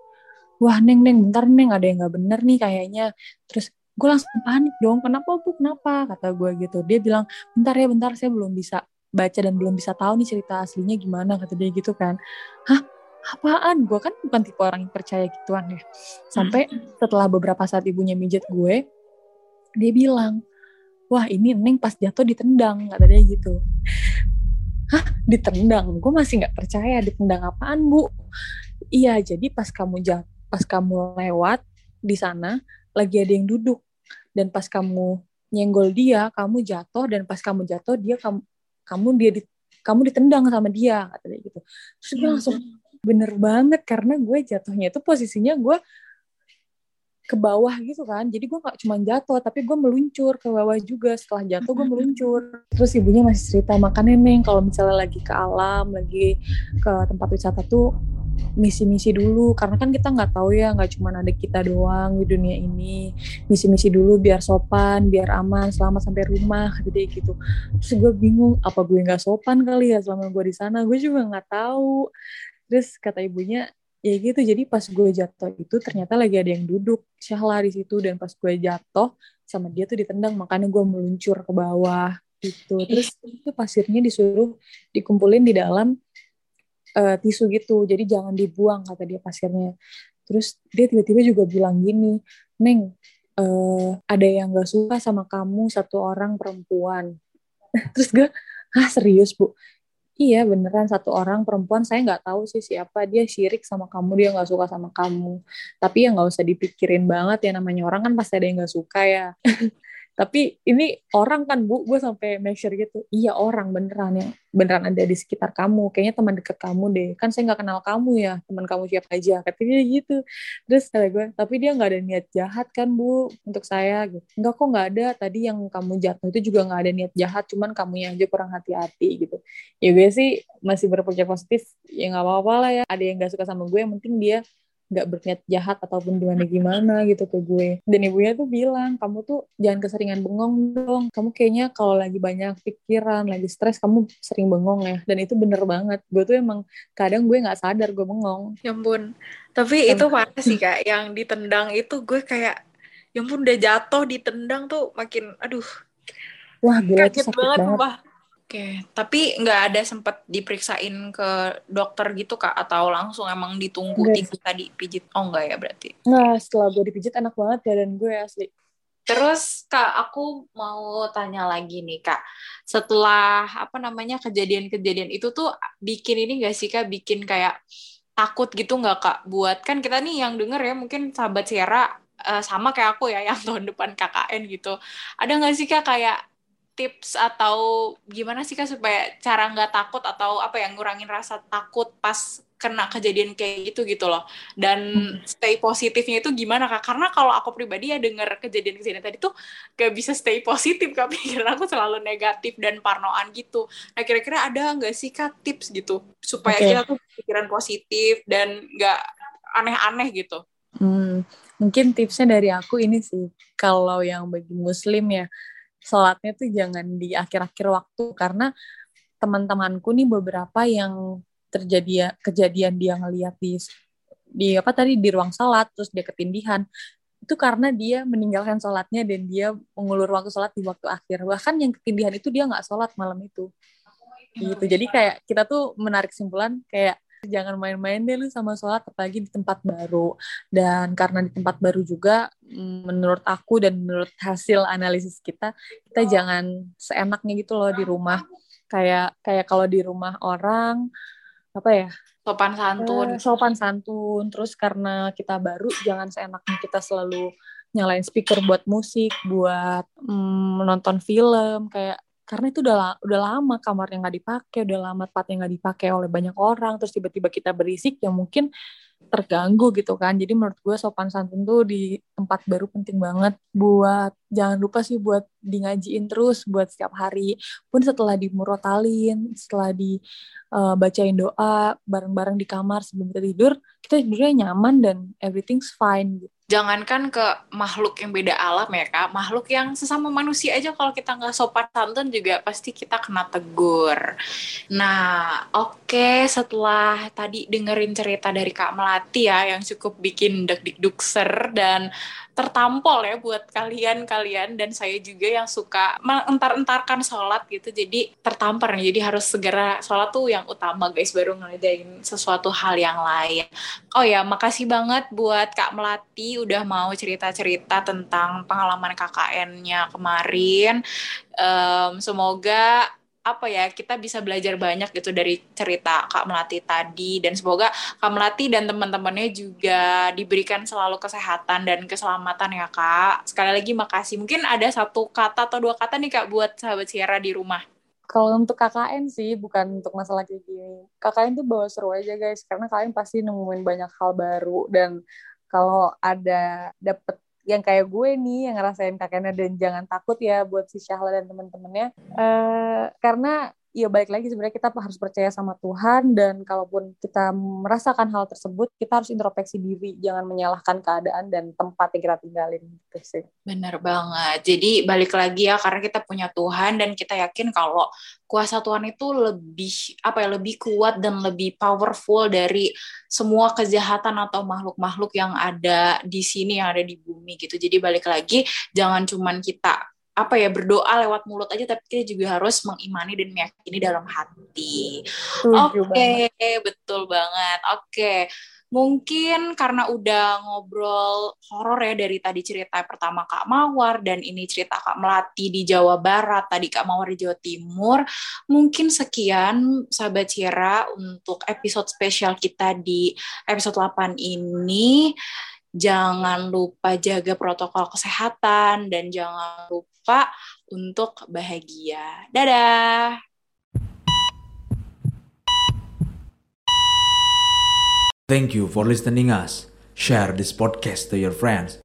wah neng neng bentar neng ada yang nggak bener nih kayaknya. Terus gue langsung panik dong kenapa bu? Kenapa? Kata gue gitu. Dia bilang bentar ya bentar saya belum bisa baca dan belum bisa tahu nih cerita aslinya gimana kata dia gitu kan. Hah apaan? Gue kan bukan tipe orang yang percaya gituan ya. Sampai setelah beberapa saat ibunya mijet gue dia bilang wah ini neng pas jatuh ditendang kata dia gitu. Hah? Ditendang? Gue masih nggak percaya. Ditendang apaan bu? Iya jadi pas kamu jat pas kamu lewat di sana lagi ada yang duduk. Dan pas kamu nyenggol dia kamu jatuh. Dan pas kamu jatuh dia kamu kamu dia di, kamu ditendang sama dia kata dia gitu. Terus gue langsung bener banget karena gue jatuhnya itu posisinya gue ke bawah gitu kan. Jadi gue nggak cuma jatuh tapi gue meluncur ke bawah juga. Setelah jatuh gue meluncur. Terus ibunya masih cerita makanya neng kalau misalnya lagi ke alam lagi ke tempat wisata tuh misi-misi dulu. Karena kan kita nggak tahu ya nggak cuma ada kita doang di dunia ini. Misi-misi dulu biar sopan biar aman selamat sampai rumah gitu gitu. Terus gue bingung apa gue nggak sopan kali ya selama gue di sana? Gue juga nggak tahu terus kata ibunya ya gitu jadi pas gue jatuh itu ternyata lagi ada yang duduk syahla di situ. Dan pas gue jatuh sama dia tuh ditendang makanya gue meluncur ke bawah gitu. Terus [LAUGHS] itu pasirnya disuruh dikumpulin di dalam uh, tisu gitu. Jadi jangan dibuang kata dia pasirnya. Terus dia tiba-tiba juga bilang gini neng uh, ada yang gak suka sama kamu satu orang perempuan. [LAUGHS] Terus gue ah serius bu Iya beneran satu orang perempuan saya nggak tahu sih siapa. Dia syirik sama kamu dia nggak suka sama kamu. Tapi ya nggak usah dipikirin banget ya namanya orang kan pasti ada yang nggak suka ya [LAUGHS] tapi ini orang kan bu? Gue sampai make sure gitu. Iya orang beneran yang beneran ada di sekitar kamu. Kayaknya teman deket kamu deh. Kan saya nggak kenal kamu ya. Teman kamu siapa aja. Katanya gitu. Terus kata gue tapi dia nggak ada niat jahat kan bu untuk saya? Gitu. Nggak kok nggak ada. Tadi yang kamu jatuh itu juga nggak ada niat jahat. Cuman kamu yang aja kurang hati-hati gitu. Ya gue sih masih berpikir positif. Ya nggak apa-apa lah ya. Ada yang nggak suka sama gue yang penting dia nggak berniat jahat ataupun gimana gimana gitu ke gue. Dan ibunya tuh bilang kamu tuh jangan keseringan bengong dong. Kamu kayaknya kalau lagi banyak pikiran lagi stres kamu sering bengong ya. Dan itu bener banget. Gue tuh emang kadang gue nggak sadar gue bengong. Ya ampun. Tapi itu parah sih kak yang ditendang itu gue kayak ya ampun udah jatuh ditendang tuh makin aduh wah gila kaget banget, banget. Oke, tapi nggak ada sempat diperiksain ke dokter gitu kak atau langsung emang ditunggu tiga tadi pijit? Oh enggak ya berarti? Nah, setelah gue dipijit enak banget dan gue asli. Terus kak, aku mau tanya lagi nih kak, setelah apa namanya kejadian-kejadian itu tuh bikin ini gak sih kak, bikin kayak takut gitu nggak kak? Buat kan kita nih yang denger ya mungkin sahabat Sierra uh, sama kayak aku ya [LAUGHS] yang tahun depan KKN gitu. Ada nggak sih kak kayak tips atau gimana sih kak supaya cara nggak takut atau apa yang ngurangin rasa takut pas kena kejadian kayak gitu gitu loh. Dan hmm. stay positifnya itu gimana kak? Karena kalau aku pribadi ya dengar kejadian-kejadian tadi tuh gak bisa stay positif kak. [LAUGHS] Pikiran aku selalu negatif dan parnoan gitu. Nah kira-kira ada nggak sih kak tips gitu supaya okay. kita tuh pikiran positif dan nggak aneh-aneh gitu? Hmm, mungkin tipsnya dari aku ini sih. Kalau yang bagi muslim ya sholatnya tuh jangan di akhir-akhir waktu karena teman-temanku nih beberapa yang terjadi kejadian dia ngeliat di di apa tadi di ruang sholat terus dia ketindihan. Itu karena dia meninggalkan sholatnya dan dia mengulur waktu sholat di waktu akhir. Bahkan yang ketindihan itu dia nggak sholat malam itu. Gitu. Jadi kayak kita tuh menarik simpulan kayak jangan main-main deh lu sama sholat apalagi di tempat baru. Dan karena di tempat baru juga menurut aku dan menurut hasil analisis kita kita jangan seenaknya gitu loh di rumah. Kayak kayak kalau di rumah orang apa ya? Sopan santun. Eh, sopan santun. Terus karena kita baru jangan seenaknya kita selalu nyalain speaker buat musik buat mm, menonton film. Kayak karena itu udah udah lama kamarnya nggak dipakai udah lama tempatnya nggak dipakai oleh banyak orang terus tiba-tiba kita berisik ya mungkin terganggu gitu kan jadi menurut gue sopan santun tuh di tempat baru penting banget buat jangan lupa sih buat di ngajiin terus buat setiap hari pun setelah dimurotalin setelah di uh, bacain doa bareng-bareng di kamar sebelum kita tidur kita tidurnya nyaman dan everything's fine gitu. Jangankan ke makhluk yang beda alam ya kak. Makhluk yang sesama manusia aja kalau kita nggak sopan santun juga pasti kita kena tegur. Nah oke setelah tadi dengerin cerita dari kak Melati ya yang cukup bikin deg-deg-dukser dan tertampol ya buat kalian-kalian dan saya juga yang suka mengentar-entarkan sholat gitu. Jadi tertampar nih. Jadi harus segera sholat tuh yang utama guys. Baru ngerjain sesuatu hal yang lain. Oh ya makasih banget buat Kak Melati udah mau cerita-cerita tentang pengalaman KKN-nya kemarin. Em, semoga apa ya kita bisa belajar banyak gitu dari cerita Kak Melati tadi dan semoga Kak Melati dan teman-temannya juga diberikan selalu kesehatan dan keselamatan ya Kak. Sekali lagi makasih. Mungkin ada satu kata atau dua kata nih Kak buat sahabat Sierra di rumah. Kalau untuk KKN sih bukan untuk masalah kayak gini. KKN tuh bawa seru aja guys karena kalian pasti nemuin banyak hal baru dan kalau ada dapet yang kayak gue nih yang ngerasain kakeknya dan jangan takut ya buat si Syahla dan temen-temennya. Eh karena ya balik lagi sebenarnya kita harus percaya sama Tuhan dan kalaupun kita merasakan hal tersebut kita harus introspeksi diri jangan menyalahkan keadaan dan tempat yang kita tinggalin gitu sih Bener banget. Jadi balik lagi ya karena kita punya Tuhan dan kita yakin kalau kuasa Tuhan itu lebih apa ya lebih kuat dan lebih powerful dari semua kejahatan atau makhluk-makhluk yang ada di sini yang ada di bumi gitu. Jadi balik lagi jangan cuman kita apa ya berdoa lewat mulut aja tapi kita juga harus mengimani dan meyakini dalam hati. Oke, banget. betul banget. Oke. Mungkin karena udah ngobrol horor ya dari tadi cerita pertama Kak Mawar dan ini cerita Kak Melati di Jawa Barat, tadi Kak Mawar di Jawa Timur. Mungkin sekian sahabat Cira untuk episode spesial kita di episode 8 ini. Jangan lupa jaga protokol kesehatan dan jangan lupa untuk bahagia. Dadah. Thank you for listening us. Share this podcast to your friends.